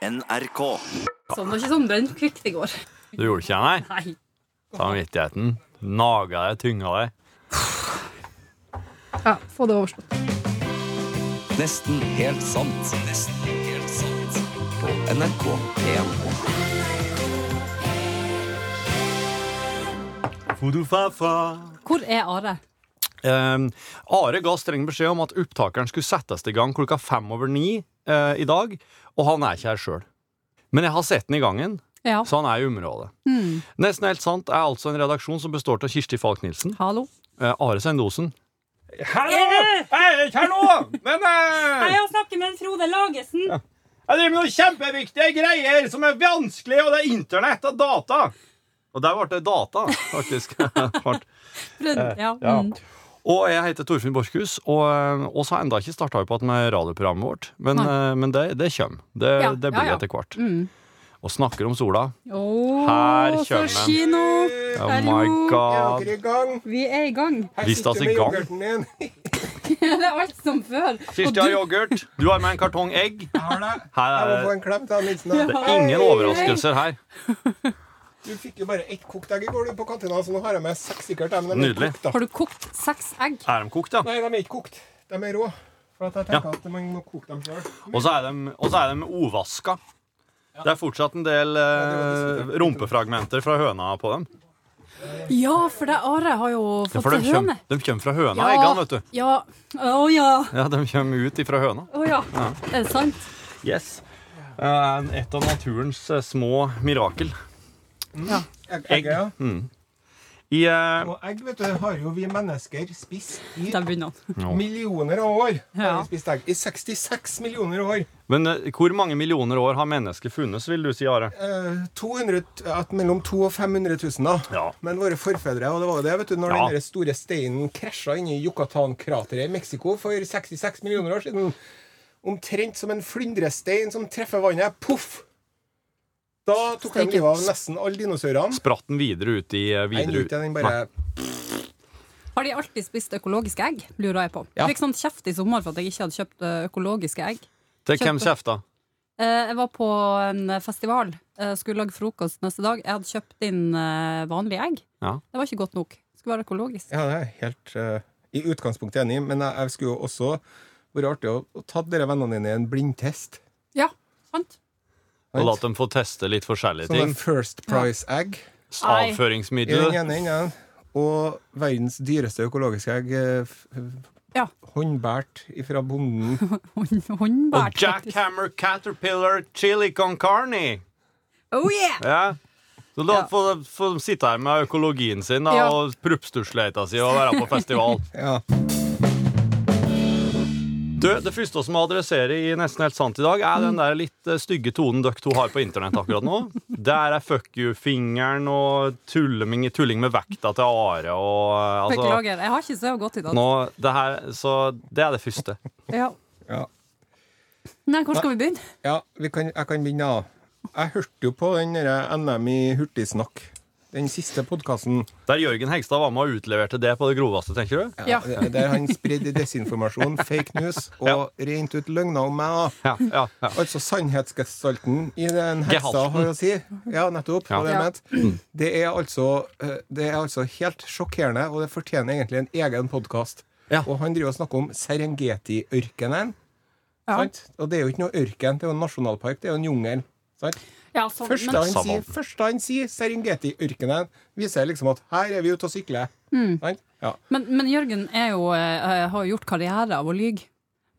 NRK. Sånn var ikke sånn brønnkvikt i går. Du gjorde ikke det, nei? Nei. Samvittigheten naga deg, tynga deg. Ja, få det overstått. Nesten helt sant. Nesten helt sant. På NRK1. Hvor er Are? Eh, Are ga streng beskjed om at opptakeren skulle settes i gang klokka fem over ni eh, i dag, og han er ikke her sjøl. Men jeg har sett den i gangen, Ja. så han er i området. Nesten helt sant er altså en redaksjon som består av Kirsti Falk Nilsen, Hallo? Uh, Are Sendosen Hallo! Jeg er ikke her nå! Men uh... Jeg snakker med Frode Lagesen. jeg driver med noen kjempeviktige greier som er vanskelig, og det er internett og data. Og der ble det data, faktisk. Ja. Ja. Og jeg heter Torfinn Borchhus, og vi oss har enda ikke starta på med radioprogrammet vårt. Men, eh, men det, det kommer. Det, Ja, det blir ja, ja. etter hvert. Mm. Og snakker om sola. Oh, Her kommer den. kino! Oh Hallo. my Er dere i gang? Vi er i gang. Her Visst sitter vi med gang. yoghurten din. det er alt som før. Kirsti du- har yoghurt. Du har med en kartong egg. Jeg har det. Her Jeg må få er en klem til Nilsen. det er ingen overraskelser her. Du fikk jo bare ett kokt egg i går på kantina, så nå har jeg med seks sikkert. Men de Nydelig. kokt, da. Har du kokt seks egg? Er de kokt, ja? Nei, de er ikke kokt. De er rå. For at jeg tenker at man må koke dem sjøl. Og så er de, de ovaska. Det er fortsatt en del eh, rumpefragmenter fra høna på dem. Ja, for det Are har jo fått ja, de til høne. kommer, de kommer fra høna, Ja. eggene, vet du. Ja. Oh, ja. Ja, De kommer ut ifra høna. Å ja. Er det sant? Yes. Eh, Et av naturens eh, små mirakel. Egg, egg, ja. I uh, Og egg vet du, har jo vi mennesker spist i ja. millioner av år. Ja. egg. I 66 millioner år. Men uh, hvor mange millioner år har mennesket funnes, vil du si, Are? Uh, 200, at mellom 200 og 500 000, da. Ja. Men våre forfedre, og det var jo det, vet du, når Ja. den store steinen krasja inn i Yucatan-krateret i Mexico for 66 millioner år siden, omtrent som en flyndrestein som treffer vannet, poff! Da tok de livet av nesten alle dinosaurene. Spratt den videre ut i eh, videre ut. den bare Har de alltid spist økologiske egg? Lurer jeg på. Ja. Jeg fikk sånn kjeft i sommer for at jeg ikke hadde kjøpt økologiske egg. Til hvem kjefta? da? Jeg var på en festival, Jeg skulle lage frokost neste dag. Jeg hadde kjøpt inn eh, vanlige egg. Ja. Det var ikke godt nok. Det skulle være økologisk. Ja, det er helt uh, i utgangspunktet enig i, men jeg, jeg skulle jo også vært artig å, å ta dere vennene dine i en blindtest. Ja, sant? Og latt dem få teste litt forskjellige Som ting. First Price-egg. Nei. I den Avføringsmiddel. ene enden. Og verdens dyreste økologiske egg. eh, Ja. Håndbært fra bonden. Hånd- Og Håndbært. faktisk. Jackhammer Caterpillar Chili con carne. Oh yeah! Ja. Så da Ja. får får de sitte her med økologien sin da, Ja. og proppstusleita si og være på festival. Ja. Du, Det første som må adresserer i Nesten helt sant i dag, er den der litt eh, stygge tonen dere to har på internett akkurat nå. Der er fuck you-fingeren og tulling, tulling med vekta til Are og eh, altså, Beklager. Jeg har ikke så godt i dag. nå, det, her, Så det er det første. Ja. ja. Nei, hvor skal vi begynne? ja vi kan, jeg kan begynne, da. Jeg hørte jo på den NM i hurtigsnakk. Den siste podkasten. Der Jørgen Hegstad var med og utleverte det på det groveste, tenker du? Ja. Der han spredde desinformasjon, fake news og rent ut løgner om meg. Ja, ja, ja. Altså sannhetsgestalten i den heksa Gehalten. har å si. Ja, nettopp. Ja. Det, Ja. ment. det, er altså, eh, det er altså helt sjokkerende, og det fortjener egentlig en egen podkast. Ja. Og han driver og snakker om Serengeti-ørkenen. Ja. Og det er jo ikke noe ørken, det er jo en nasjonalpark, det er jo en jungel. Sant? Ja, sånn, Første men, han sier, første han sier Serengeti-ørkenen, viser liksom at her er vi ute og sykler. Mm. Ja. men, men Jørgen er jo, uh, har jo gjort karriere av å lyge.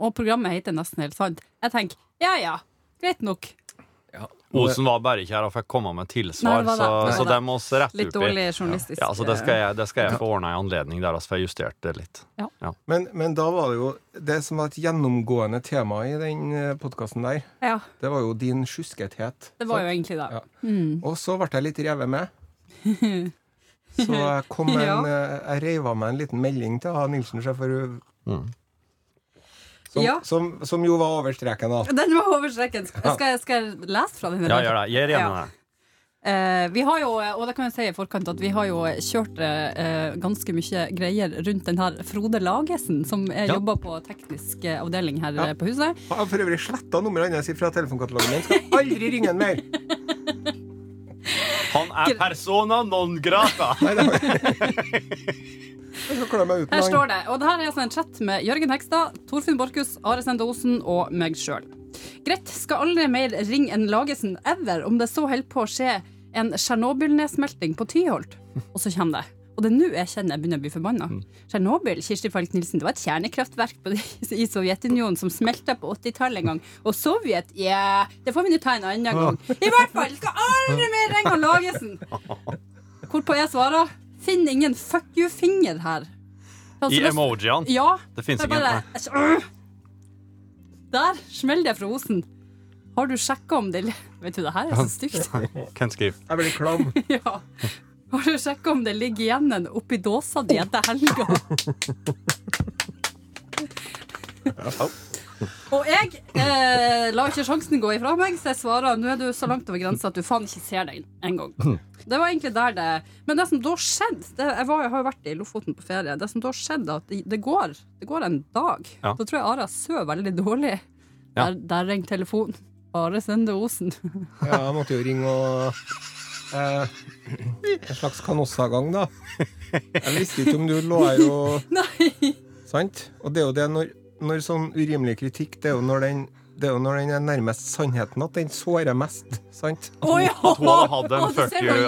Og programmet heter Nesten helt sant. Jeg tenker ja ja, greit nok. Osen var bare ikke her og fikk komme med tilsvar, Nei, det. så, så det. må vi rette Litt opp i. dårlig journalistisk. Ja, så det skal jeg, det skal jeg få ordna i anledning der, altså, for jeg justerte det litt. Men, men da var det jo Det som var et gjennomgående tema i den podkasten der, Ja, det var jo din sjuskethet. det var jo egentlig det. Ja. Mm. Og så ble jeg litt revet med. Så jeg kom en, eh, jeg reiv av meg en liten melding til Nilsen, sjef, for hun- Mm. Som, Ja. som, som jo var over streken, da. Den var over streken. Skal, jeg- skal jeg lese fra den? Ja, gjør det. Gjør igjen Ja. Eh, vi har jo, og det kan jeg si i forkant, at vi har jo kjørt eh, ganske mye greier rundt den her Frode Lagesen, som jeg Ja. jobber på teknisk eh, avdeling her Ja. eh, på huset. Jeg har for øvrig sletta nummeret hans fra telefonkatalogen min. Skal aldri ringe han mer. Han er persona non grata! Det. Jeg skal meg uten Her står det, og det her er altså en chat med Jørgen Hekstad, Torfinn Borchhus, Are Sende Osen og meg sjøl. Greit, skal aldri mer ringe en Lagesen ever om det så holder på å skje en Tsjernobyl-nedsmelting på Tyholt. Og så kommer det. Og det er nå jeg kjenner jeg begynner å bli forbanna. Tsjernobyl Kirsti Falk Nilsen, det var et kjernekraftverk på, i Sovjetunionen som smelta på 80-tallet en gang. Og Sovjet, ja Det får vi nå ta en annen gang. I hvert fall skal aldri mer ringe Lagesen! Hvorpå jeg svarer Finn ingen fuck you-finger her. Jeg I emojiene. Ja. Det finnes ingen. bare-! Der smeller det fra Osen. Har du sjekka om det Vet du, det her er så stygt. Kan skrive. Jeg blir klam. Ja. Har du sjekka om det ligger igjen en oppi dåsa di etter helga? Og jeg eh, lar ikke sjansen gå ifra meg, så jeg svarer nå er du så langt over grensa at du faen ikke ser deg engang. Det var egentlig der det Men det som da skjedde det, jeg, var, jeg har jo vært i Lofoten på ferie. Det som da skjedde, at det, det, går, det går en dag. Ja. Da tror jeg Ara sover veldig dårlig. Ja. Der, der ringer telefonen. Are Sende Osen. Ja, jeg måtte jo ringe og eh, En slags Canossa-gang, da. Jeg visste ikke om du lå her og Nei! Sant? Og det er jo det når, når sånn urimelig kritikk Det er jo når den det er jo når den er nærmest sannheten at den sårer mest. Sant? Oh, ja! At hun hadde hatt en Å, du fuck ser you, hva jeg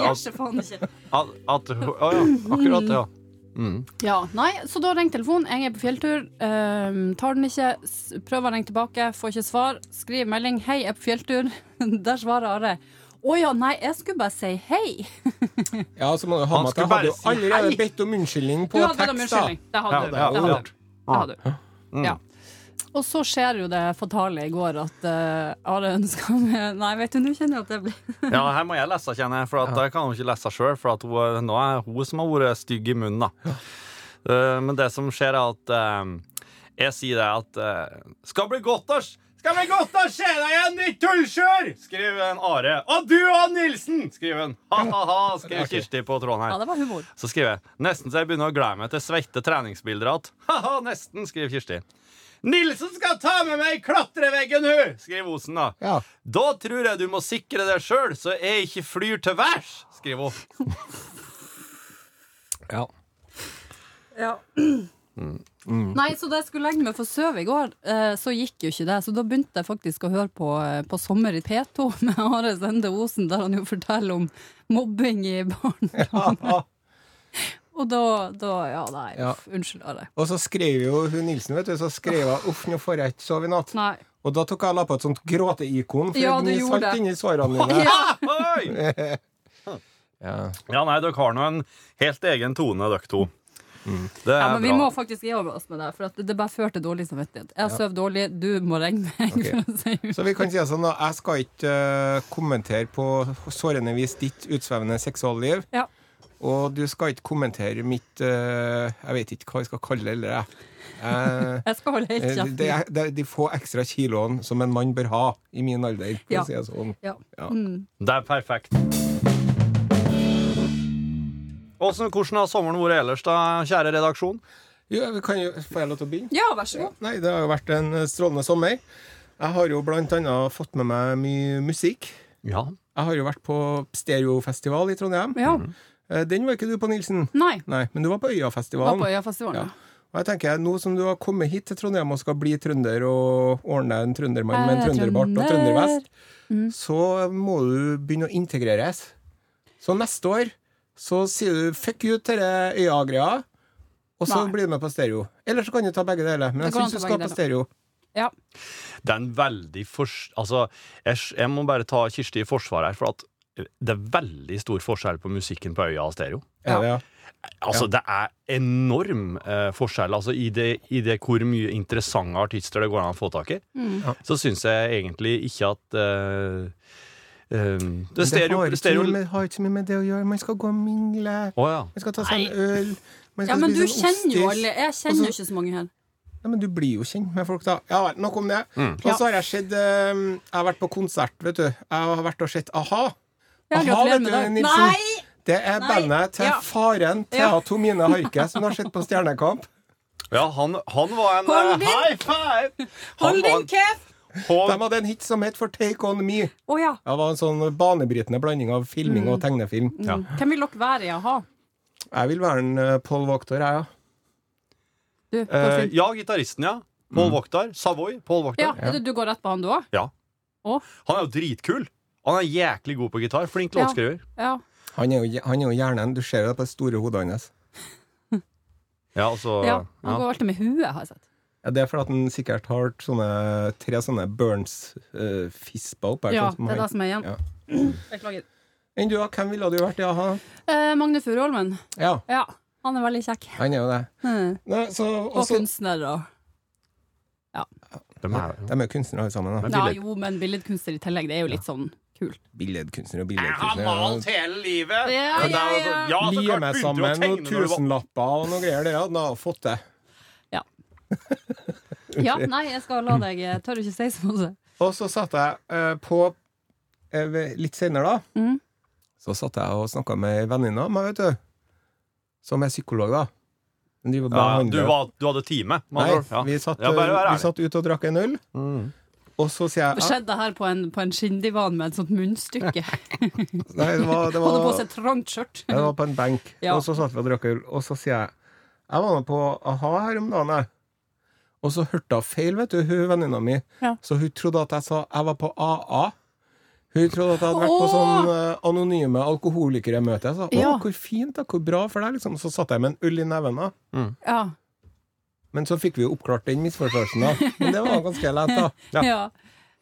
at- å ja, akkurat, ja. Mm. Ja, nei, så da ringer telefonen. Jeg er på fjelltur. Um, tar den ikke. Prøver å ringe tilbake, får ikke svar. Skriver melding 'Hei, jeg er på fjelltur'. Der svarer Are. Å ja, nei, jeg skulle bare si hei. Ja, så må du ha med at jeg hadde jo allerede bedt om unnskyldning Du på hadde bedt om tekst. da. unnskyldning. Det hadde Ja, du. ja, Det hadde ja. du. Du. Ja. Og så skjer jo det fatale i går at uh, Are ønska meg Nei, vet du, nå kjenner jeg at det blir Ja, her må jeg lese, kjenner jeg, for at jeg kan jo ikke lese sjøl. For at hun, nå er hun som har vært stygg i munnen, da. Eh, men det som skjer, er at uh, jeg sier det at uh, Skal bli godt å skal vi godt å se deg igjen, ditt tullskjør! skriver en Are. Og du og Nilsen! skriver hun. Ha-ha-ha, skriver Kirsti på tråden her. Ja, det var humor. Så skriver jeg nesten så jeg begynner å glede meg til svette treningsbilder igjen. Ha-ha, nesten, skriver Kirsti. Nilsen skal ta med meg i klatreveggen, hun! skriver Osen, da. Ja. Da tror jeg du må sikre deg sjøl, så jeg ikke flyr til værs, skriver hun. Ja. Ja. Nei, så da jeg skulle legge meg for søv i går, eh, så gikk jo ikke det. Så da begynte jeg faktisk å høre på, eh, på Sommer i P2 med Are Sende Osen, der han jo forteller om mobbing i barn. Og da, da Ja, nei, Ja. uff, unnskyld, Are. Og så skrev jo hun Nilsen, vet du, så skrev hun 'uff, nå får jeg ikke sove i natt'. Nei. Og da tok jeg la på et sånt gråteikon, for Ja, det gjorde salt inni svarene mine. Ja. Ja, nei, dere har nå en helt egen tone, dere to. Det er Ja, men vi må faktisk gi oss med det, for at det bare fører til dårlig samvittighet. Jeg har sovet dårlig, du må regne meg. Ok. For å si. Så vi kan si det sånn, da. Jeg skal ikke uh, kommentere på sårende vis ditt utsvevende seksualliv. Ja. Og du skal ikke kommentere mitt uh, Jeg vet ikke hva jeg skal kalle det, eller jeg. Uh, Jeg skal holde helt kjeft. det, er, det er de få ekstra kiloene som en mann bør ha i min alder. For Ja. å si det sånn. Ja. Ja. Mm. Det er perfekt. Åssen- hvordan har sommeren vært ellers, da, kjære redaksjon? Jo, vi kan jo, Får jeg lov til å begynne? ja, vær så god. Nei, det har jo vært en eh, strålende sommer. Jeg har jo blant annet fått med meg mye musikk. Ja. Jeg har jo vært på stereofestival i Trondheim. Ja. Eh, Den var ikke du på, Nilsen. Nei. Nei, men du var på Var Øyafestivalen. på Øyafestivalen. Ja. Og jeg tenker, Nå som du har kommet hit til Trondheim og skal bli trønder og ordne en trøndermann med en er trønderbart og trønder. trøndervest, Mm. så må du begynne å integreres. Så neste år så sier du 'fuck you' til det øya-greia, og så Nei. blir du med på stereo. Eller så kan du ta begge deler. Men jeg syns du skal på stereo. Ja. Det er en veldig fors... Altså, jeg, jeg må bare ta Kirsti i forsvar her, for at det er veldig stor forskjell på musikken på Øya og stereo. Ja. ja? Altså, Det er enorm eh, forskjell altså, i, det, i det hvor mye interessante artister det går an å få tak i. Mm. Så syns jeg egentlig ikke at eh, Men Det stereo, har, ikke stereo med, det, har ikke mye med det å gjøre. Man skal gå og mingle. Oh, ja. Man skal ta seg en øl. Man ja, men du en kjenner jo alle. Jeg kjenner så- jo ikke så mange her. Ja, men du blir jo kjent med folk, da. Ja vel, nok om det. Mm. Og så har jeg sett um, Jeg har vært på konsert, vet du. Jeg har vært og sett a-ha. Ja, Aha, vet du. Nilsen. Nei! Det er Nei. bandet til Ja. faren Thea Ja. Tomine Harke, som har sett på Stjernekamp. Ja, han, han var en Hold uh, high five! Han Hold din kjeft! De hadde en hit som het For Take On Me. Oh, ja. Det var en sånn banebrytende blanding av filming og tegnefilm. Ja. Mm. Hvem vil dere være i a-ha? Jeg vil være en uh, Paul Wachter, jeg, ja. Du, eh, ja, gitaristen, ja. Paul Wachter. Savoy. Paul Wachter. ja, du, du går rett på han, du òg? Ja. Å? Han er jo dritkul. Han er jæklig god på gitar. Flink Ja. låtskriver. Ja. Han er jo, han er jo hjernen. Du ser det på det store hodet hans. Ja, altså ja. Han ja. går alltid med huet, har jeg sett. Ja, det er fordi at den sikkert har sånne, tre sånne Burns-fisper opp her. Ja, sånn det er det som er igjen. Ja. Beklager. Enn du, da? Hvem ville du vært Ja, a-ha? Eh, Magne Furuholmen. Ja, Ja, han er veldig kjekk. han er jo det. Mm. Nei, så, Og også, kunstner og De er, de er jo kunstnere alle sammen. Da. Men Ja, jo, men billedkunstner i tillegg, det er jo litt sånn kult. Billedkunstner og Jeg har malt hele livet! Ja, ja, ja, så Lie meg sammen noen tusenlapper og noe greier. Det hadde han fått til. Ja, nei, jeg skal la deg Jeg tør ikke si så mye. Og så satt jeg eh, på eh, Litt senere, da. mm. Så satt jeg og snakka med ei venninne av meg, vet du. Som er psykolog, da. Ja, du, var, du hadde time? Nei, ja. vi satt, Ja, vi satt ute og drakk en øl, Mm. og så sier jeg Det skjedde her på en, på en skinndivan med et sånt munnstykke. Nei, det var, det Hadde på var, seg trangt skjørt. det var på en benk, Ja. og så satt vi og drakk øl, og så sier jeg Jeg var nå på a-ha her om dagen, jeg. Og så hørte hun feil, vet du, hun venninna mi. Ja. Så hun trodde at jeg sa jeg var på AA. Hun trodde at jeg hadde vært på sånn uh, anonyme alkoholikermøte. Jeg sa å, Ja. hvor fint, da, hvor bra for deg, liksom. Så satt jeg med en øl i neven, da. Ja. Men så fikk vi jo oppklart den misforståelsen, da. Men det var ganske lett, da. Ja. Ja.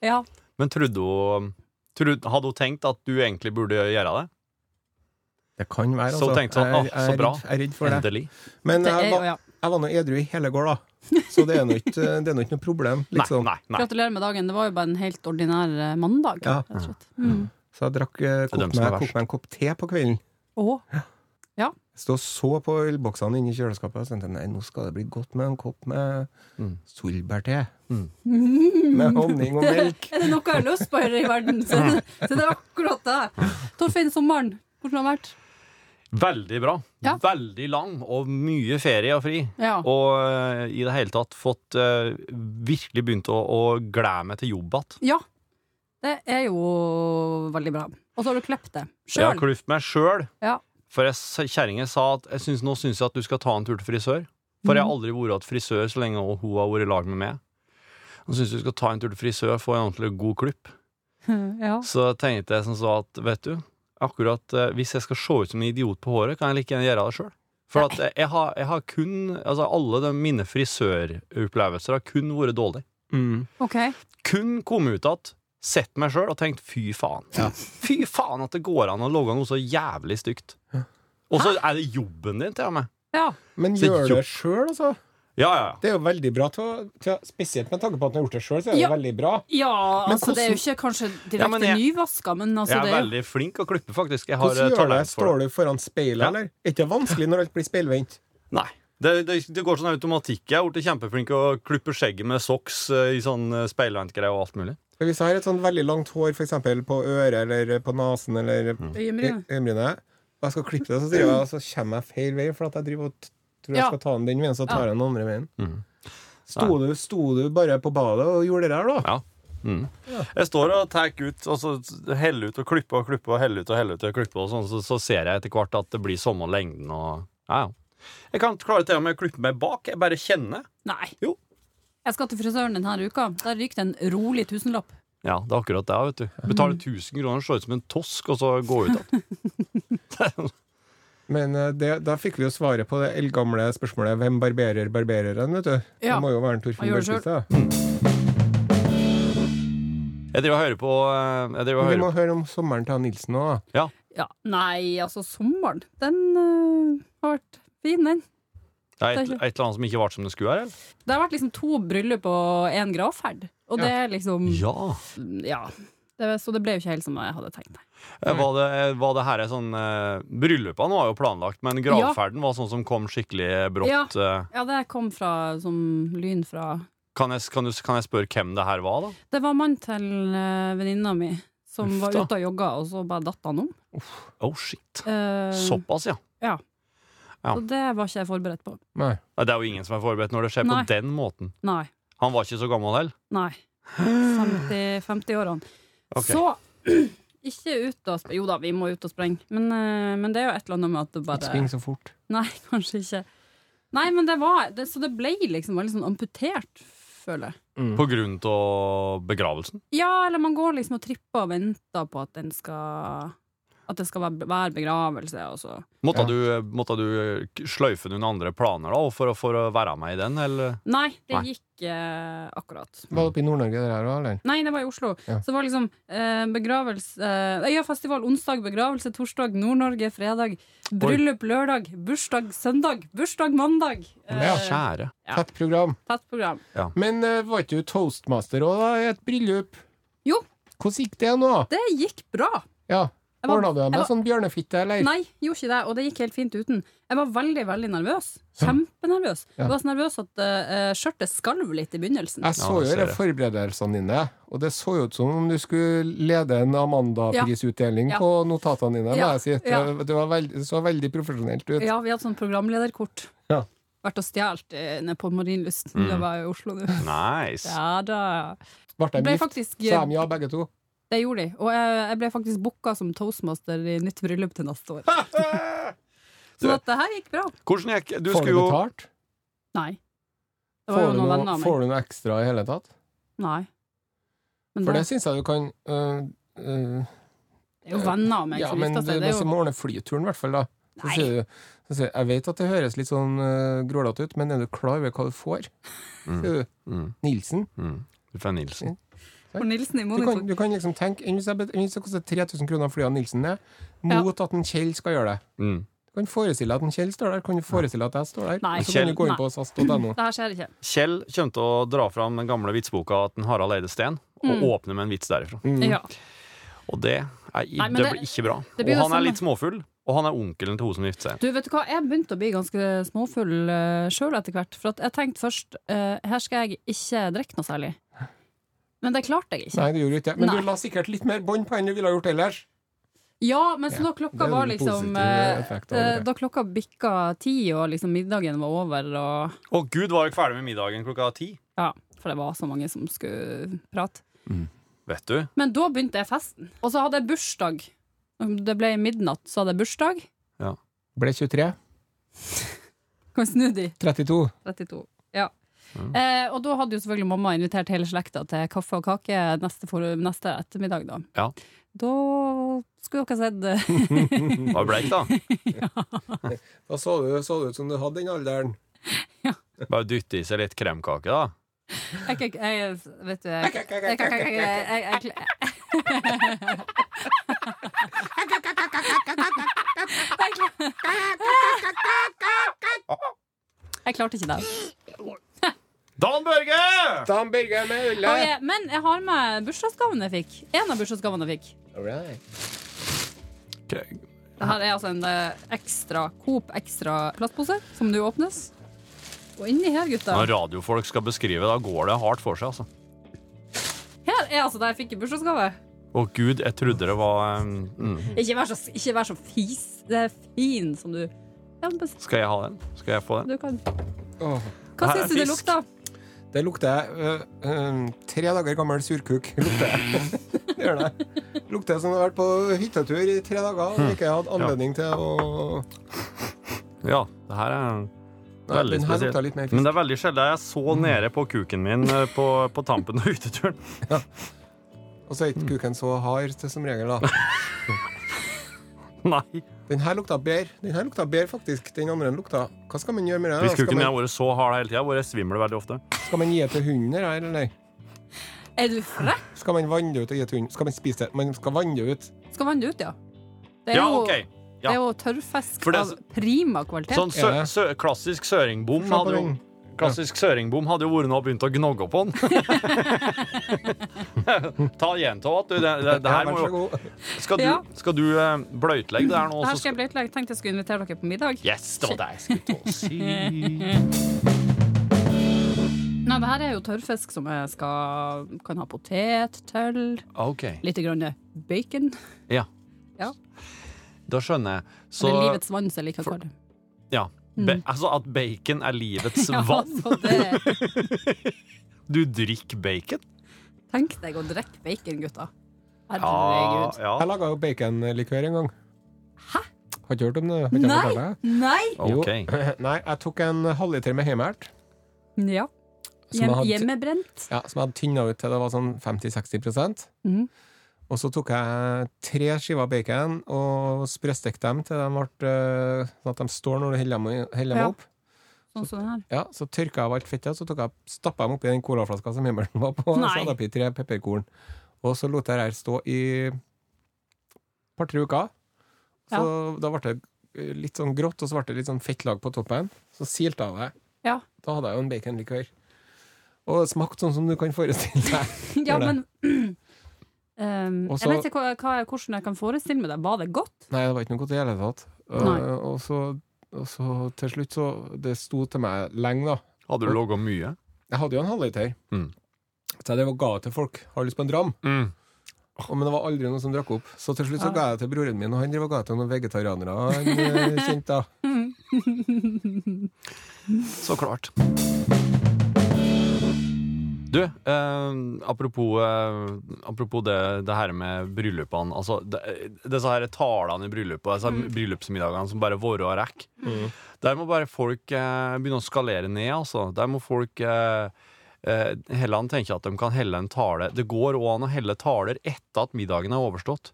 ja. Men trodde hun trodde, Hadde hun tenkt at du egentlig burde gjøre det? Det kan være, altså. Så tenkte sånn, ah, så bra. Jeg er redd for det. Endelig. Men Det er ja. Jeg var nå edru i hele går, da. Så det er nå ikke, noe problem, liksom. Nei, nei, nei. Gratulerer med dagen. Det var jo bare en helt ordinær eh, mandag. Ja. rett og slett. Mm. Så jeg drakk, eh, kokte meg, en kopp te på kvelden. Å, Stå og så på ølboksene inni i kjøleskapet og tenkte nei, nå skal det bli godt med en kopp med Mm. solbærte. Mm. Med honning og melk. Er det noe jeg har lyst på her i verden, så, så det er akkurat det. Torfinn, sommeren, hvordan har det vært? Veldig bra. Ja. Veldig lang og mye ferie og fri. Ja. Og uh, i det hele tatt fått uh, virkelig begynt å, å glede meg til jobb igjen. ja. Det er jo veldig bra. Og så har du klippet det Jeg har sjøl. klippet meg sjøl. Ja. For kjerringa sa at jeg synes, nå syns jeg at du skal ta en tur til frisør. For jeg har Mhm. aldri vært hos frisør så lenge hun har vært i lag med meg. Nå syns du skal ta en tur til frisør og få en ordentlig god klipp. Ja. Så tenkte jeg som så at vet du, akkurat eh, hvis jeg skal se ut som en idiot på håret, kan jeg like gjerne gjøre det sjøl. For at jeg har, jeg har kun Altså alle de mine frisøropplevelser har kun vært dårlige. Mm. Okay. Kun kommet ut igjen, sett meg sjøl og tenkt fy faen. Fy faen at det går an å lage noe så jævlig stygt. Og så er det jobben din, til og med. Ja. Men gjør det sjøl, altså. Ja, ja, ja. Det er jo veldig bra, til, til, spesielt med tanke på at han har gjort det sjøl, så er det Ja. veldig bra. Ja, Men altså det er jo ikke kanskje direkte Ja, men jeg- nyvaska, men altså Jeg er det er jo veldig flink å klippe, faktisk. Jeg har Hvordan eh, gjør det? Står du foran speilet, Ja. eller? Er ikke det vanskelig når alt blir speilvendt? Nei. Det, det, det går sånn automatikk. Jeg er blitt kjempeflink å klippe skjegget med socks eh, i sånn eh, speilvendtgreier og alt mulig. Hvis jeg har et sånn veldig langt hår, f.eks. på øret eller på nesen eller Mm. øyenbrynet, og jeg skal klippe det, så, jeg, så kommer jeg feil vei, for at jeg driver og tror jeg Ja. skal ta den den veien, så tar Ja. jeg den andre veien. Mm. Sto du, sto du bare på badet og gjorde det der, da? Ja. Mm. Jeg står og tar ut, og så heller ut og klipper og klipper og heller ut og heller ut og klipper, og sånn, så, så ser jeg etter hvert at det blir samme lengden og Ja, ja. Jeg kan klare til og med å klippe meg bak. Jeg bare kjenner. Nei. Jo. Jeg skal til frisøren denne uka. Der ryker det en rolig tusenlapp. Ja, det er akkurat det, vet du. Betaler 1000 kroner, ser ut som en tosk, og så gå ut igjen. Men eh, det, da fikk vi jo svaret på det eldgamle spørsmålet hvem barberer barbereren, vet du. Ja. Det må jo være en Torfinn da. Jeg driver og hører på eh, Jeg driver og Vi må på høre om sommeren til han Nilsen òg, da. Ja. Nei, altså, sommeren, den øh, har vært fin, den. Det er et, et eller annet som ikke varte som det skulle være? eller? Det har vært liksom to bryllup og én gravferd. Og det er liksom Ja. Ja. Det, så det ble jo ikke helt som jeg hadde tenkt meg. Eh, Var det, var det her er sånn uh, Bryllupene var jo planlagt, men gravferden var sånn som kom skikkelig brått. Ja, Ja, det kom fra, som lyn fra Kan, jeg, kan, du, kan jeg spørre hvem det her var, da? Det var mannen til uh, venninna mi som Uff var ute og jogga, og så bare datt han om. Oh, shit. Uh, Såpass, ja. ja. Så det var ikke jeg forberedt på. Nei. Nei, Det er jo ingen som er forberedt når det skjer Nei. på den måten. Nei. Han var ikke så gammel heller. Nei. 50 50-årene. Ok. Så ikke ut og sprenge. Jo da, vi må ut og sprenge, men, eh, men det er jo et eller annet med at det Ikke bare spring så fort. Nei, kanskje ikke. Nei, men det var det, Så det ble liksom veldig sånn amputert, føler jeg. Mm. På grunn av begravelsen. Ja, eller man går liksom og tripper og venter på at den skal At det skal være, være begravelse, og så Måtte, Ja. du, måtte du sløyfe noen andre planer da, for, for å være med i den, eller? Nei, det Nei. gikk eh, akkurat. Var det oppe i Nord-Norge det der òg, eller? Nei, det var i Oslo. Ja. Så det var liksom eh, begravelse eh, Øyafestival onsdag, begravelse torsdag, Nord-Norge fredag, bryllup lørdag, bursdag søndag, bursdag mandag. Eh, Ja. Kjære. Ja. Tett program. Tett program. Men eh, var ikke du toastmaster òg, da, i et bryllup? Jo. Hvordan gikk det nå? Det gikk bra. Ja, Ordna du deg med var- sånn bjørnefitte, eller? Nei, gjorde ikke det, og det gikk helt fint uten. Jeg var veldig, veldig nervøs. Kjempenervøs. Ja. Jeg var så nervøs at uh, skjørtet skalv litt i begynnelsen. Jeg så jo det. forberedelsene dine, og det så jo ut som om du skulle lede en Amanda-prisutdeling Ja. på notatene dine. må Ja. jeg si. Det, Ja. det, var veldig, det så veldig profesjonelt ut. Ja, vi hadde sånn programlederkort. Ja. Vært og stjålet eh, nede på Marienlyst. Mm. Det var i Oslo nå. Nice. Ja da. Ble Ble gift? faktisk, Sa de ja, begge to? Det gjorde de. Og jeg, jeg ble faktisk booka som toastmaster i nytt bryllup til neste år. Så dette det her gikk bra. Hvordan gikk Du Får skulle du jo betalt? Nei. Det var Får jo du, noen noe, av meg. får du noe ekstra i hele tatt? Nei. Men For det, det syns jeg du kan øh, øh, det er jo venner av meg Ja, som men gifta seg. Det hvis er du jo må ordne flyturen, i hvert fall, da. Så Nei. sier du, så sier, du, jeg vet at det høres litt sånn uh, grålete ut, men er du klar over hva du får? Mm. Sier du, får Nilsen. mm. Fra Nilsen. For Nilsen i Du kan, du kan liksom tenke enn Hvis det koster 3000 kroner å fly av Nilsen ned, mot at en Kjell skal gjøre det. Mm. Du kan forestille deg at en Kjell står der. Kan du forestille deg at jeg står der? Nei. Så kan du gå inn Nei. på sas.no. Det her skjer ikke. Kjell kommer til å dra fram den gamle vitsboka til Harald Eide Steen og Mm. åpne med en vits derifra. Mm. Ja. Og det, er, Nei, det det- blir ikke bra. det blir Og han er litt småfull, og han er onkelen til hun som gifter seg. Du, vet du hva? Jeg begynte å bli ganske småfull uh, sjøl etter hvert. For at jeg tenkte først uh, her skal jeg ikke drikke noe særlig. Men det klarte jeg ikke. Nei, det gjorde ikke. Men Nei. du la sikkert litt mer bånd på enn du ville ha gjort ellers. Ja, men så Ja, da klokka var liksom eh, eh. Da klokka bikka ti, og liksom middagen var over, og Å gud, var jeg ferdig med middagen klokka ti? Ja, for det var så mange som skulle prate. Vet du? Men da begynte jeg festen. Og så hadde jeg bursdag. Det ble midnatt, så hadde jeg bursdag. Ja. Ble 23. Kan vi snu de? 32. 32. Ja. Eh, og da hadde jo selvfølgelig mamma invitert hele slekta til kaffe og kake neste, for, neste ettermiddag. Da Ja. Da skulle dere sett Det Var bleik, da. Da så du, så det ut som du hadde den alderen. Bare dytte i seg litt kremkake, da. jeg, jeg, jeg, Vet du jeg, jeg, jeg, jeg klarte ikke det. Dan Børge! Dan Børge med Ulle. Okay, men jeg har med bursdagsgaven jeg fikk. En av bursdagsgavene jeg fikk. Alright. Det her er altså en eh, ekstra Coop ekstra plastpose som nå åpnes. Og inni her, gutter Når radiofolk skal beskrive, da går det hardt for seg, altså. Her er altså det jeg fikk i bursdagsgave. Å gud, jeg trodde det var mm. Ikke vær så, ikke vær så fis. Det er fin som du ja, Skal jeg ha den? Skal jeg få den? du kan. Åh. Hva syns du det lukter? Det lukter øh, øh, tre dager gammel surkuk. Lukter det. gjør det. Lukter som du har vært på hyttetur i tre dager og ikke hatt anledning til å Ja, det her er veldig Nei, spesielt. litt mer Men det er veldig sjelden jeg er så nede på kuken min eh, på, på tampen av hytteturen. Ja. Og så er ikke kuken så hard til som regel, da. Nei. Den her lukta bedre. Den her lukta bedre, faktisk. Den andre lukta Hva skal man gjøre med det? Hvis kuken min har vært så hard hele tida, hvor jeg svimler veldig ofte. Skal man gi det til hunden, her, eller nei? Er du frekk? Skal man vanne det ut og gi det til hunden? Skal man spise det? Man skal vanne det ut. Skal vanne det ut, ja. Det er, Ja, jo, OK. det er jo tørrfisk av prima kvalitet. Sånn sø, sø, klassisk søringbom hadde jo. Klassisk søringbom hadde jo vært nå og begynt å gnogge på den. Ta gjenta at du. Det, det, det her må jo. Skal du, Ja. skal du eh, bløtlegge det her nå? Det her skal jeg bløtlegge. Tenkte jeg skulle invitere dere på middag. Yes, det var det jeg skulle til å si. Nei, det her er jo tørrfisk som jeg skal, kan ha potet til. Okay. Litt grann bacon. Ja. Ja. Da skjønner jeg. Så Eller livets vann, som jeg liker å kalle det. ja. Be, altså at bacon er livets Ja, vann. Altså det, Du drikker bacon? tenk deg å drikke bacon, gutta. Herregud. ja. Jeg laga jo baconlikør en gang. Hæ? Har ikke hørt om det? Nei! Nei! Okay. Jo. Nei, jeg tok en halvliter med hjemmelt. Ja. Som Hjem, hadde- hjemmebrent. Ja, som jeg hadde tynna ut til det var sånn 50-60 mm. Og så tok jeg tre skiver bacon og sprøstekte dem til de ble øh, sånn at de står når du heller dem, heller dem Ja. opp. Sånn her. Ja, Så tørka jeg av alt fettet, så jeg, stappa dem oppi den colaflaska som himmelen var på. Nei. så hadde jeg oppi tre pepperkorn. Og så lot jeg det her stå i et par-tre uker. Så da ble det litt sånn grått, og så ble det litt sånn fettlag på toppen. Så silte jeg av det. Ja. Da hadde jeg jo en baconlikør. Og det smakte sånn som du kan forestille deg. Ja, men um, Også, Jeg vet ikke hva, hva, hvordan jeg kan forestille meg det. Var det godt? Nei, det var ikke noe godt i hele tatt. Uh, og, så, og så til slutt så Det sto til meg lenge, da. Hadde du laga mye? Jeg hadde jo en halvliter. Mm. Så jeg drev og ga det til folk. Har lyst på en dram? Mm. Oh, men det var aldri noen som drakk opp. Så til slutt så ga jeg til broren min, og han drev og ga til noen vegetarianere. Han eh, kjente da. Så klart. Du, eh, apropos, eh, apropos det, det her med bryllupene. Altså, disse her talene i bryllupet, disse bryllupsmiddagene som bare varer og rekker. Der må bare folk eh, begynne å skalere ned, altså. Der må folk eh, eh, tenke at de kan helle en tale. Det går òg an å helle taler etter at middagen er overstått.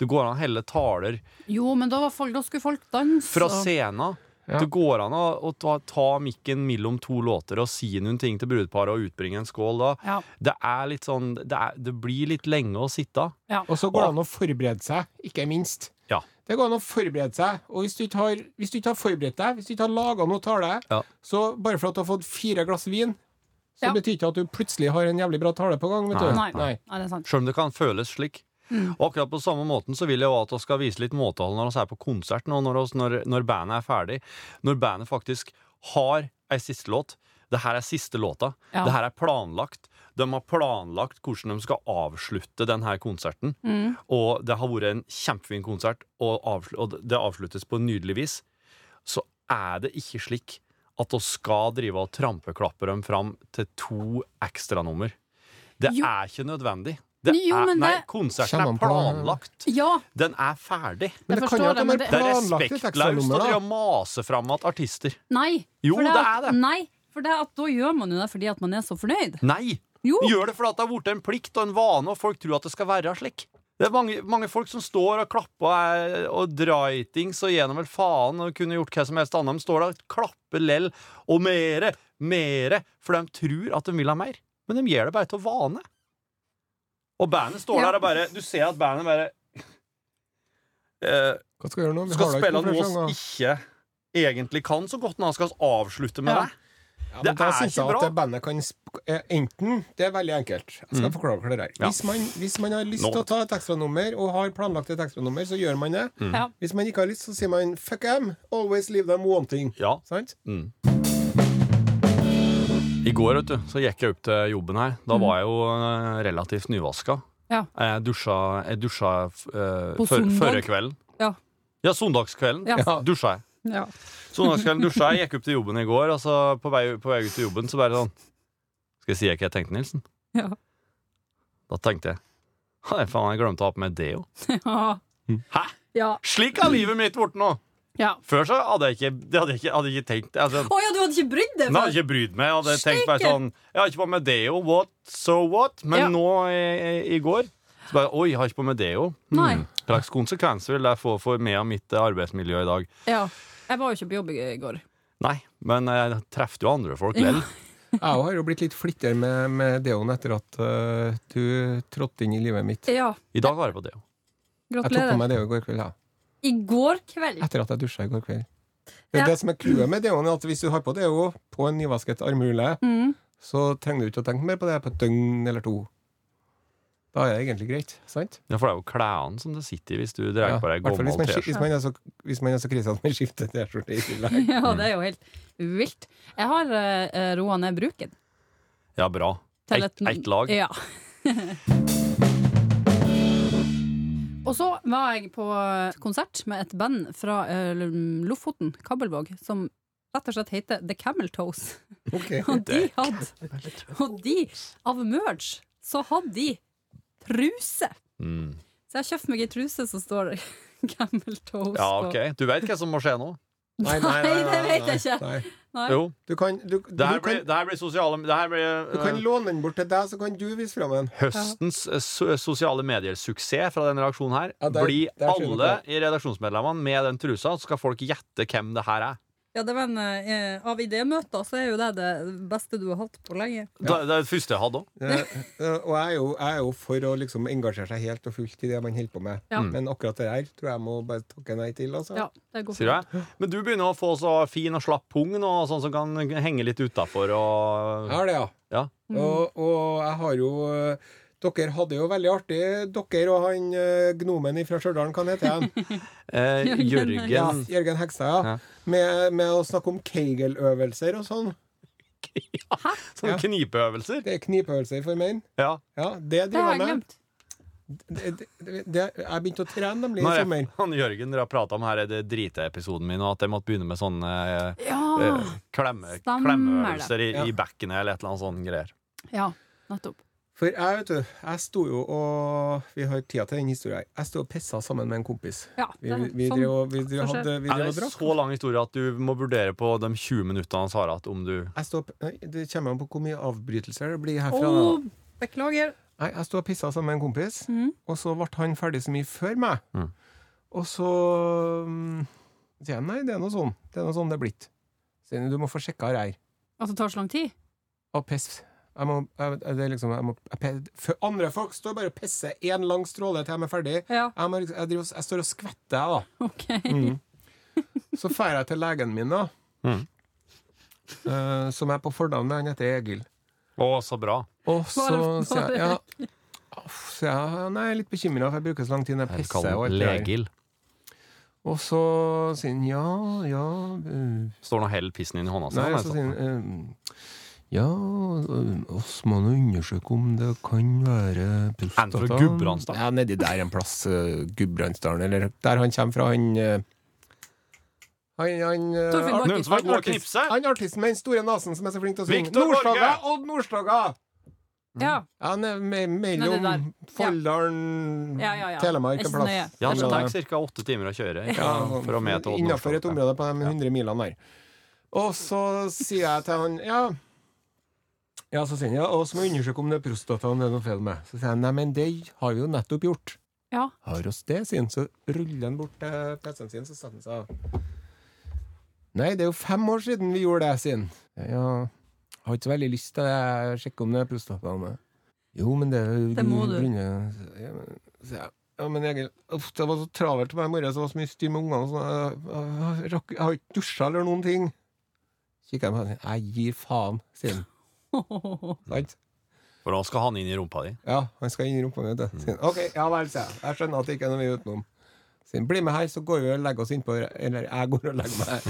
Det går an å helle taler Jo, men da, var folk, da skulle folk danse. fra scenen. Ja. Det går an å, å ta, ta mikken mellom to låter og si noen ting til brudeparet og utbringe en skål da. Ja. Det er litt sånn Det, er, det blir litt lenge å sitte. Og så går det an å forberede seg, ikke minst. Ja. Det går an å forberede seg. Og hvis du ikke har, hvis du ikke har forberedt deg, hvis du ikke har laga noe tale, Ja. så bare for at du har fått fire glass vin, så Ja. betyr ikke at du plutselig har en jævlig bra tale på gang. Vet du. Nei. Nei. Nei, det er sant. Selv om det kan føles slik. Og akkurat på samme måten så vil jeg også at vi skal vise litt måtehold når vi er på konsert nå, når, oss, når, når bandet er ferdig. Når bandet faktisk har ei siste låt. Det her er siste låta. Ja. Det her er planlagt. De har planlagt hvordan de skal avslutte denne konserten. Mm. Og det har vært en kjempefin konsert, og, og det avsluttes på nydelig vis. Så er det ikke slik at vi skal drive og trampeklappe dem fram til to ekstranummer. Det Jo. er ikke nødvendig. Det Jo, er, nei, konserten er planlagt. Ja, Den er ferdig. Men det kan jo at det, har det- Det er respektløst å drive mase fram at artister nei. Jo, For det er det. Nei, for det at da gjør man jo det fordi at man er så fornøyd. Nei! Jo. Gjør det fordi at det har blitt en plikt og en vane, og folk tror at det skal være slik. Det er mange, mange folk som står og klapper og, dritings og gjennom vel faen og kunne gjort hva som helst annet. De står der og klapper lell og mere, mere, for de tror at de vil ha mer. Men de gjør det bare til vane. Og bandet står Ja. der og bare Du ser at bandet bare eh, Hva skal gjøre nå? Vi skal har da spille ikke noe flere vi ikke egentlig kan så godt, når vi skal avslutte med Ja. det. Ja, Det da er synes ikke jeg bra. at det bandet kan sp eh, Enten Det er veldig enkelt. Jeg skal Mm. forklare hva det er. Ja. Hvis, man, hvis man har lyst Nå. til å ta et ekstranummer, og har planlagt et ekstranummer, så gjør man det. Mm. Ja. Hvis man ikke har lyst, så sier man fuck them. Always leave them wanting. Ja. Sant? Mm. I går vet du, så gikk jeg opp til jobben her. Da var jeg jo eh, relativt nyvaska. Ja. Jeg dusja, jeg dusja uh, På før, søndag? førre kvelden. Ja. Ja, søndagskvelden Ja. Ja. dusja jeg. Ja. Søndagskvelden dusja jeg, gikk opp til jobben i går, og så på vei, på vei ut til jobben så bare sånn Skal jeg si hva jeg tenkte, Nilsen? Ja. Da tenkte jeg faen, jeg glemte å ha på meg deo. Ja. Hæ? Ja. Slik er livet mitt blitt nå! Ja. Før så hadde jeg ikke, det hadde jeg ikke, hadde jeg ikke tenkt altså, oh, ja, du hadde ikke brydd deg? Nei, jeg hadde ikke brydd meg. Jeg hadde tenkt bare sånn Jeg har ikke på meg deo. What? So what? Men Ja. nå i, i går så bare Oi, jeg har ikke på meg deo. Nei. Hva slags konsekvenser vil det få for meg og mitt eh, arbeidsmiljø i dag? Ja. Jeg var jo ikke på jobb i går. Nei, men jeg traff jo andre folk vel. Jeg har jo blitt litt flittigere med, med deoen etter at uh, du trådte inn i livet mitt. Ja. I dag har jeg på deo. Jeg tok på Gratulerer. meg deo i går kveld, ja. I går kveld. Etter at jeg dusja i går kveld. Det, Ja. det som er clouet med deoen, er at hvis du har på deo på en nyvasket armhule, Mm. så trenger du ikke å tenke mer på det på et døgn eller to. Da er det egentlig greit. sant? Ja, for det er jo klærne som det sitter i hvis du drar Ja, på deg gammel T-skjorte. hvis, man er så, hvis man er så krise at man skifter T-skjorte i tillegg. Ja, det er jo helt vilt. Jeg har uh, roa ned bruken. Ja, bra. Ett et lag. Ja. Og så var jeg på konsert med et band fra uh, Lofoten, Kabelvåg, som rett og slett heter The Camel Toes. Okay. Og de hadde Og de, av merge, så hadde de truse. Mm. Så jeg har kjøpt meg ei truse som står Camel Toes Ja. OK. Du vet hva som må skje nå? Nei, Nei, det vet jeg ikke. Nei. Jo. Du kan, du, Det her blir, kan, det her blir sosiale Det her blir du kan eh, låne den bort til deg, så kan du vise fram den. Høstens eh, so sosiale medier-suksess fra denne redaksjonen her Ja, der- blir der alle i redaksjonsmedlemmene med den trusa, så skal folk gjette hvem det her er. Ja, det var en, eh, av idémøter så er jo det det beste du har hatt på lenge. Det, det er det første jeg hadde òg. Eh, eh, og jeg er, jo, jeg er jo for å liksom engasjere seg helt og fullt i det man holder på med. Ja. Men akkurat det der tror jeg må bare takke nei til. Altså. Ja, det går Sier fint. du? Men du begynner å få så fin og slapp pung nå, sånn som kan henge litt utafor og Jeg har det, ja. Ja. Og, og jeg har jo eh, Dere hadde jo veldig artig, dere og han eh, gnomen fra Stjørdal, hva heter han? eh, Jørgen, Ja, Jørgen Hegstad, ja. Ja. Med, med å snakke om Kegel-øvelser og sånn. Sånne Ja. knipeøvelser. Det er knipeøvelser for menn. Ja. Ja, det driver har jeg med. glemt. Det, det, det, jeg begynte å trene nemlig i sommer. han Jørgen dere har prata om her er det driteepisoden min, og at jeg måtte begynne med sånne eh, Ja, eh, klemme, klemmeøvelser i, Ja. i bekkenet eller et eller annet sånt greier. ja, nettopp. For jeg, vet du, jeg sto jo og Vi har tida til den historien. Jeg sto og pissa sammen med en kompis. Ja, det, vi, sånn. drev, vi, drev, hadde, vi Er drev det og drakk. så lang historie at du må vurdere på de 20 minuttene han har at om du Jeg stod, nei, det kommer an på hvor mye avbrytelser det blir herfra. Oh, beklager. Nei, jeg sto og pissa sammen med en kompis, mm. og så ble han ferdig så mye før meg. Mm. Og så mm, sier jeg nei, det er noe sånn. Det er noe sånn det er blitt. Sier han, du må få sjekka her. At det tar så lang tid? Og piss. Jeg må, jeg, det er liksom, jeg må, jeg, for andre folk står bare og pisser én lang stråle til de er ferdig. Ja, Jeg, må, liksom- jeg, driver, jeg står og skvetter, jeg, da. Okay. Mm. Så drar jeg til legen min, da. Mm. Uh, som er på fornavn med han heter Egil. Å, så bra. Og så sier jeg ja, sier jeg, nei, jeg er litt bekymra, for jeg bruker så lang tid når jeg pisser. Og. Legil. og så sier han ja, ja uh, Står nå og heller pissen inn i hånda si. Nei, så altså. sier han øh, Ja, oss må nå undersøke om det kan være prostata fra Gudbrandsdalen? Ja, nedi der en plass. Uh, Gudbrandsdalen, eller der han kommer fra, han uh, Han, han, øh, Torfinn god artist- Han artisten med den store nesen som er så flink til å synge. Nordstoga! Odd Nordstoga! Ja. Ja, han er mellom. Folldalen, Ja, ja, ja. Telemark en plass. Ja, det Området. tar ca. åtte timer å kjøre Ja, for å med til Odd Innenfor et område på de 100 milene der. Og så sier jeg til han Ja, ja så sier han ja, og så må vi undersøke om det er prostata om det er noe feil med. Så sier han nei, men det har vi jo nettopp gjort. Ja. Har oss det, sier han. Så ruller han bort til PC-en sin, så setter han seg Nei, det er jo fem år siden vi gjorde det, sier han. Ja, har ikke så veldig lyst til å sjekke om det er prostata. med. Jo, men det er Det må du. Ja, men, jeg, Egil, uff, det var så travelt med meg i morges, det var så mye styr med ungene. Jeg, jeg, jeg, jeg har ikke dusja eller noen ting. Kikker jeg på henne, jeg gir faen, sier han. Sant? For da skal han inn i rumpa di. Ja, han skal inn i rumpa mi, vet du. Sier han, OK, ja vel, sier jeg. Jeg skjønner at det ikke er noe vi er utenom. Sier bli med her, så går vi og legger oss innpå Eller jeg går og legger meg her.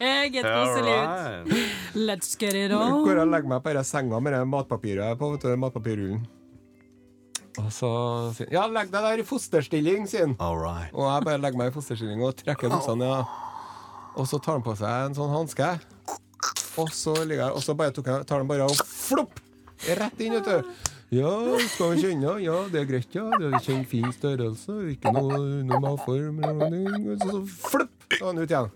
Meget koselig ut. Let's get it Jeg on. går og legger meg på denne senga med det matpapiret på, vet du, matpapirrullen. Og så sier han, ja, legg deg der i fosterstilling, sier han. Right. Og jeg bare legger meg i fosterstilling og trekker buksene ned. Og så tar han på seg en sånn hanske. Og så ligger jeg, og så bare tok jeg, tar han bare og flopp! Rett inn, vet du. Ja, skal vi kjenne? Ja, det er greit, ja. Det er kjent fin størrelse. Ikke noe normalform så, så flopp! Så den ut igjen.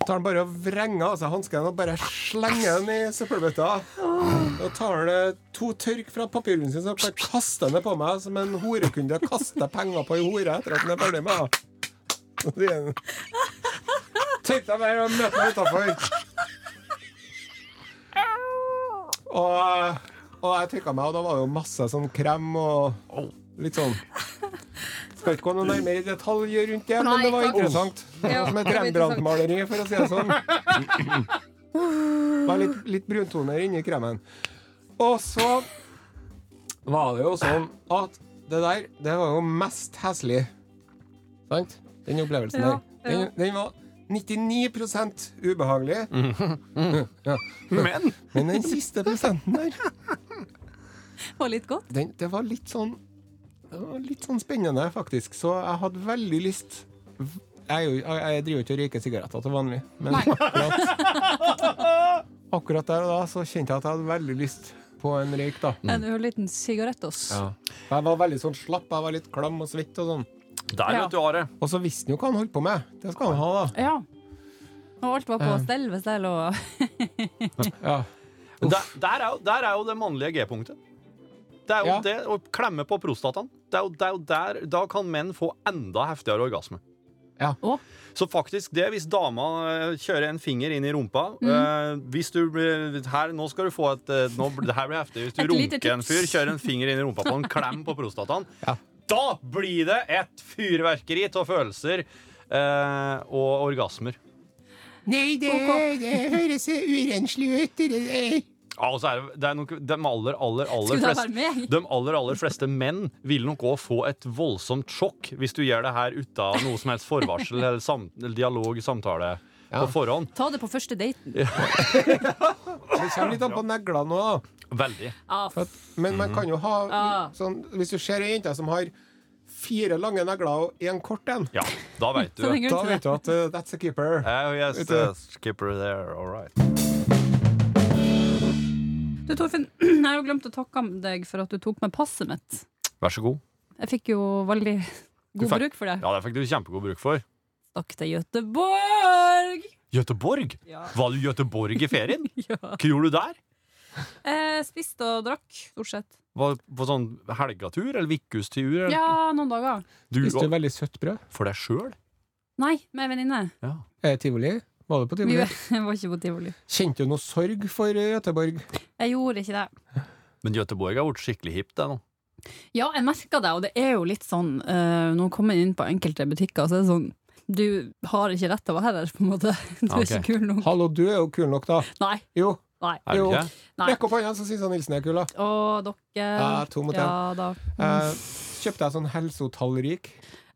Tar han bare og vrenger av seg hansken og bare slenger den i søppelbøtta. Og tar eh, to tørk fra papirrullen sin og bare kaster den på meg som en horekunde kaster penger på ei hore etter at den er ferdig med henne. Tenk deg bare å møte meg utafor. Og, og jeg trykka meg, og da var det jo masse sånn krem og litt sånn Skal ikke gå noe nærmere i detalj rundt det, men det var interessant. Det var som et Rembrandt-maleri, for å si det sånn. Det var litt, litt bruntoner inni kremen. Og så var det jo sånn at det der, det var jo mest heslig. Sant? Den opplevelsen Ja, der. Den, den var 99 ubehagelig. ja. Men Men den siste prosenten der, Var litt godt. den, det var litt sånn det var Litt sånn spennende, faktisk. Så jeg hadde veldig lyst Jeg, jo, jeg, jeg driver jo ikke og røyker sigaretter til vanlig, men akkurat, akkurat der og da så kjente jeg at jeg hadde veldig lyst på en røyk, da. En ørliten sigarettos. Ja. Jeg var veldig sånn slapp, jeg var litt klam og svett og sånn. Der Ja. vet du, Are. Og så visste han jo hva han holdt på med. Det skal han ha, da. Ja. Og alt var på Eh. stell ved stell og Ja. Der, der, er jo, der er jo det mannlige G-punktet. Det er jo Ja. det å klemme på prostataen. Det er jo, det er jo der, da kan menn få enda heftigere orgasme. Ja. Oh. Så faktisk det, hvis dama eh, kjører en finger inn i rumpa Mm. eh, Hvis du her, Nå skal du få et eh, nå, Det her blir heftig. Hvis du runker en fyr, kjører en finger inn i rumpa på en klem på prostataen, Ja. Da blir det et fyrverkeri av følelser eh, og orgasmer. Nei, det, det høres urenslig ut. Det, det. Ja, og så er det, det er nok de aller, aller, aller fleste? De aller, aller fleste menn vil nok òg få et voldsomt sjokk hvis du gjør det her uten noe som helst forvarsel eller, sam, eller dialog, samtale Ja. på forhånd. Ta det på første daten. det kommer litt an på neglene òg. Veldig. Ah, at- Men man kan jo ha Ah. sånn Hvis du ser ei jente som har fire lange negler og én kort en, Ja, da vet du. Da vet du at uh, that's a keeper. Oh, yes, uh, the there, all right. Du, Torfinn, jeg har jo glemt å takke deg for at du tok med passet mitt. Vær så god. Jeg fikk jo veldig god fikk- bruk for det. Ja, det fikk du kjempegod bruk for. Stakk til Gøteborg! Gøteborg? Ja. Var du i Gøteborg i ferien? ja. Hva gjorde du der? Eh, spiste og drakk, stort sett. Var på sånn helgatur eller vikkustur? Ja, noen dager. Du, Spiste du veldig søtt brød? for deg sjøl? Nei, med ei venninne. Ja. Eh, tivoli? Var du på Vi tivoli? var ikke på tivoli. Kjente du noe sorg for uh, Göteborg? Jeg gjorde ikke det. Men Göteborg har blitt skikkelig hipt, det nå. Ja, jeg merka det, og det er jo litt sånn uh, Når man kommer inn på enkelte butikker, så er det sånn Du har ikke rett til å være her, på en måte. Du er ikke kul nok. Hallo, du er jo kul nok, da. Nei. Jo. Nei. Er det ikke? nei. Rekk opp hånda, så sier sånn Nilsen er kul, da. Å, dere Ja, to mot Ja da. Eh, kjøpte jeg sånn helsotallrik.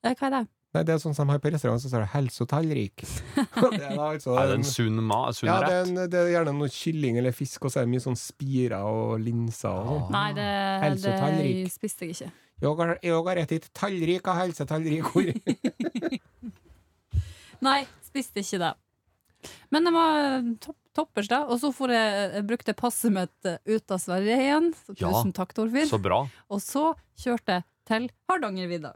Eh, Hva er det? Nei, det er sånn som de har på restaurant, så står det 'helsotallrik'. det er da altså Er det en- sunn, ma sunn ja, det er, rett? en, det er gjerne noe kylling eller fisk, og så er det mye sånn spirer og linser og sånn. Nei, det, det spiste jeg ikke. Jeg har, jeg har rettet tallrik av helsetallrikord. Nei, spiste ikke det. Men det var topp, toppers, da. Og så får jeg, jeg brukte passet mitt eh, ut av Sverige igjen. Så Ja. tusen takk, Torfinn. Så bra. Og så kjørte jeg til Hardangervidda.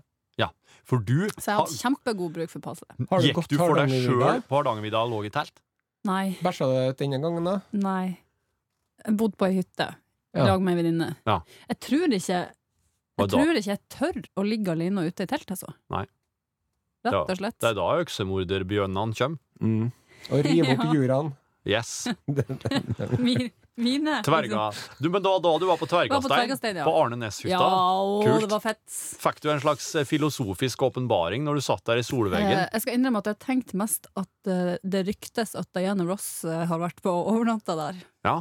For du Så jeg har hatt kjempegod bruk for passet. Gikk du for deg sjøl på Hardangervidda og lå i telt? Nei, Bæsja du denne gangen, da? nei. Jeg bodde på ei hytte i Ja. lag med ei venninne. Ja. Jeg tror ikke jeg tror ikke jeg tør å ligge alene ute i telt, altså. Nei. Rett og slett. Det er da øksemorderbjørnene kommer. Mm. Og rive opp Ja. juraen. Yes. Mi- Mine. Tverga. Du, men da, da du var på Var på Tvergastein, Tvergastein, ja. på Arne Næss-hytta, Ja, Kult. det var fett. fikk du en slags eh, filosofisk åpenbaring når du satt der i solveggen? Eh, Jeg skal innrømme at jeg tenkte mest at eh, det ryktes at Diana Ross har vært på overnatta der. Ja.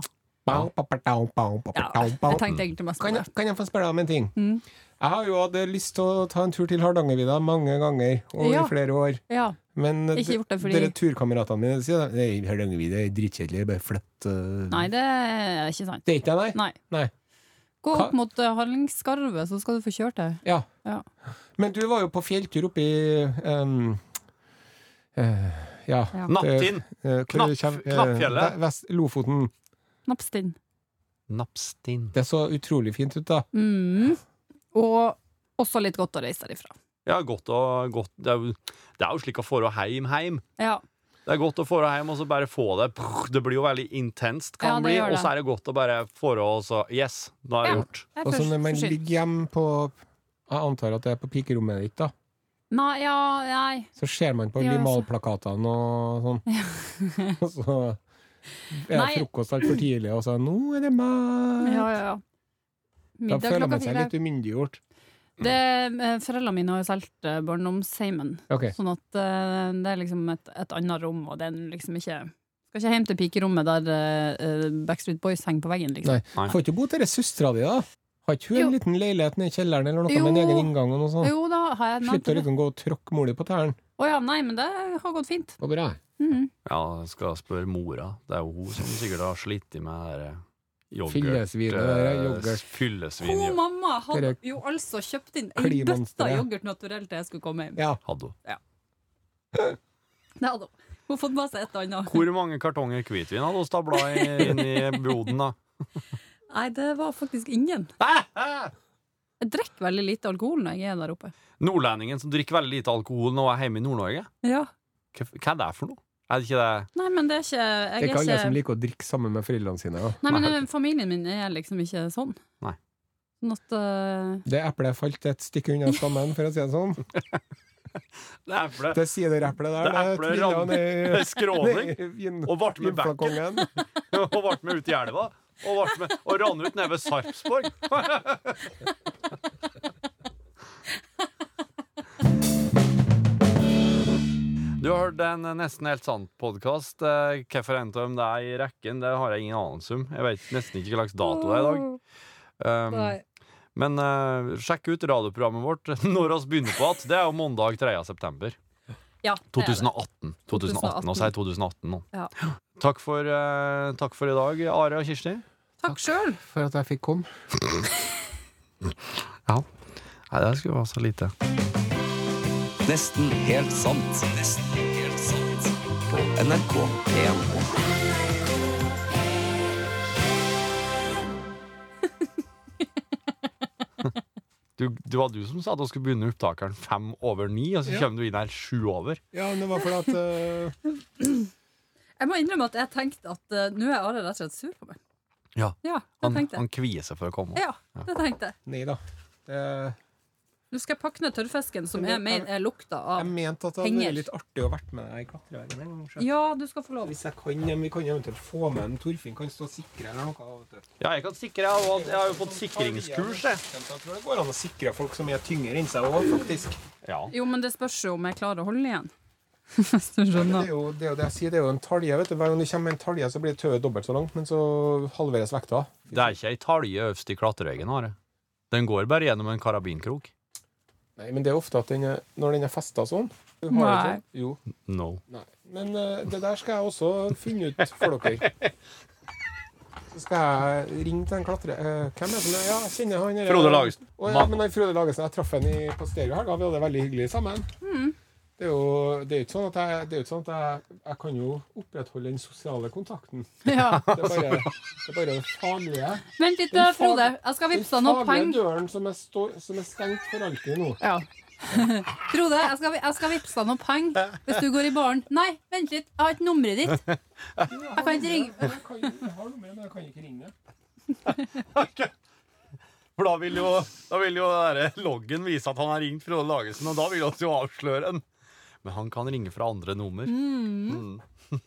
Kan jeg, kan jeg få spørre deg om en ting? Mm. Jeg har jo hatt lyst til å ta en tur til Hardangervidda mange ganger over Ja. flere år. Ja, Men Ikke gjort det fordi- dere turkameratene mine sier at Hardangervidda er dritkjedelig, bare flytt uh. Nei, det er ikke sant. Det er ikke det, nei? Nei. Nei. Gå Hva- opp mot uh, Hallingskarvet, så skal du få kjørt det. Ja. Ja. Men du var jo på fjelltur oppe i um, uh, Ja. Ja. Nattinn! eh, Knapp- kjem- eh, Knappfjellet. Vest, Lofoten. Napstinn. Napstinn. Det så utrolig fint ut, da. Mm. Og også litt godt å reise derifra. Ja, godt og godt. Det er jo, det er jo slik å få det heim heim. Ja. Det er godt å få det hjem og så bare få det. Det blir jo veldig intenst, Ja, kan det bli. det. Og så er det godt å bare få det og så Yes, nå er det Ja. gjort. Og så når man ligger hjemme på Jeg antar at det er på pikerommet ditt, da. Nei, ja, nei. Så ser man på Ja, limalplakatene og sånn. Ja. så er det frokost altfor tidlig, og så 'Nå er det mat!' Ja, ja, ja. Da føler man seg litt umyndiggjort. Det, eh, foreldrene mine har jo solgt eh, barndomsheimen, okay. sånn at eh, det er liksom et, et annet rom, og det er liksom ikke Skal ikke hjem til pikerommet der Backstreet Boys henger på veggen, liksom. Nei. Nei. Får ikke bo til søstera di, da? Har ikke hun en liten leilighet nede i kjelleren eller noe Jo. med en egen inngang? og noe sånt? Jo, da har jeg Slipper å liksom gå og tråkke mor di på tærne. Å ja, nei, men det har gått fint. Det var bra. Ja, jeg skal spørre mora. Det er jo hun som sikkert har slitt med det yoghurt... Fyllesvin, det der er yoghurt. Fyllesvin, Hun mamma hadde jo altså kjøpt inn ei bøtte yoghurt naturell til jeg skulle komme hjem. Ja. Hadde hun. Det hadde hun. Hun har fått med seg et eller annet. Hvor mange kartonger hvitvin hadde hun stabla inn i boden, da? Nei, det var faktisk ingen. Jeg drikker veldig lite alkohol når jeg er der oppe. Nordlendingen som drikker veldig lite alkohol når hun er hjemme i Nord-Norge? Ja. Hva, hva er det for noe? Er det ikke det Nei, men det er ikke Det er ikke alle som liker å drikke sammen med foreldrene sine. Da. Nei, men Nei, familien min er liksom ikke sånn. Nei. Not, at eh, Det eplet falt et stykke unna stammen, for å si det sånn. Det eplet. Det sidereplet der, Det eplet trilla ned skråning. Og ble med bekken. Og ble med ut i elva. Og, med, og rann ut nede ved Sarpsborg. Hørt en Nesten helt sant-podkast. Hvorfor endte de det i rekken, det har jeg ingen anelse om. Jeg vet nesten ikke hva slags dato det er i dag. Um, men uh, sjekk ut radioprogrammet vårt når vi begynner på igjen. Det er jo mandag 3. september. Ja, det er 2018. 2018. Nå sier jeg 2018 nå. Ja. Takk, for, uh, takk for i dag, Are og Kirsti. Takk sjøl. For at jeg fikk komme. Ja. Nei, det skulle være så lite. Nesten helt sant. Nesten helt sant. På NRK 1. Du, det var du som sa at du skulle begynne opptakeren fem over ni, og så Ja. kommer du inn her sju over. Ja, men det var fordi at uh... Jeg må innrømme at jeg tenkte at uh, nå er Are rett og slett sur på meg. Ja. Ja, Han, han kvier seg for å komme. Ja, det tenkte jeg. Nei da. Det, Nå skal jeg pakke ned tørrfisken, som er mer er lukta jeg mente at det hadde vært litt artig å vært med deg i klatreveggen. en gang. Ja, du skal få lov. Hvis jeg kan, Vi kan eventuelt få med en Torfinn kan stå og sikre eller noe. vet du. Ja, jeg kan sikre. Jeg har, jeg har jo fått sikringskurs, jeg. Jeg tror det går an å sikre folk som er tyngre enn seg òg, faktisk. Ja. Jo, men det spørs jo om jeg klarer å holde igjen. Hvis du det skjønner. er, jo, det er jo det jeg sier, det er jo en talje. vet du. Hver gang du kommer med en talje, så blir tauet dobbelt så langt, men så halveres vekta. Det er ikke ei talje øverst i klatreveggen, Are. Den går bare gjennom en karabinkrok. Nei, men det er ofte at den er, når den er festa sånn du har Nei. Jo. No. Nei. Men uh, det der skal jeg også finne ut for dere. Så skal jeg ringe til en klatre... Uh, hvem er det som er Ja, jeg kjenner han Frode Lagesen. Å, ja, men han Frode Lagesen, jeg traff han i, på stereo her. Da vi hadde det veldig hyggelig sammen. Det er jo det er ikke sånn at jeg, det er ikke sånn at jeg, jeg kan jo opprettholde den sosiale kontakten. Ja. Det er bare det, er bare det faglige. Vent litt, Den Frode. Jeg skal Den vippse deg noe faglige penger. døren som er, stå, som er stengt for alltid nå. Ja. Frode, jeg skal, jeg skal vippse deg noe penger hvis du går i baren. Nei, vent litt. Jeg har ikke nummeret ditt. Jeg kan ikke ringe. Jeg, kan, jeg har men jeg kan ikke ringe det. For da vil jo, da vil jo loggen vise at han har ringt Frode Lagesen, og da vil vi jo avsløre den. Men han kan ringe fra andre nummer. Mm. Mm.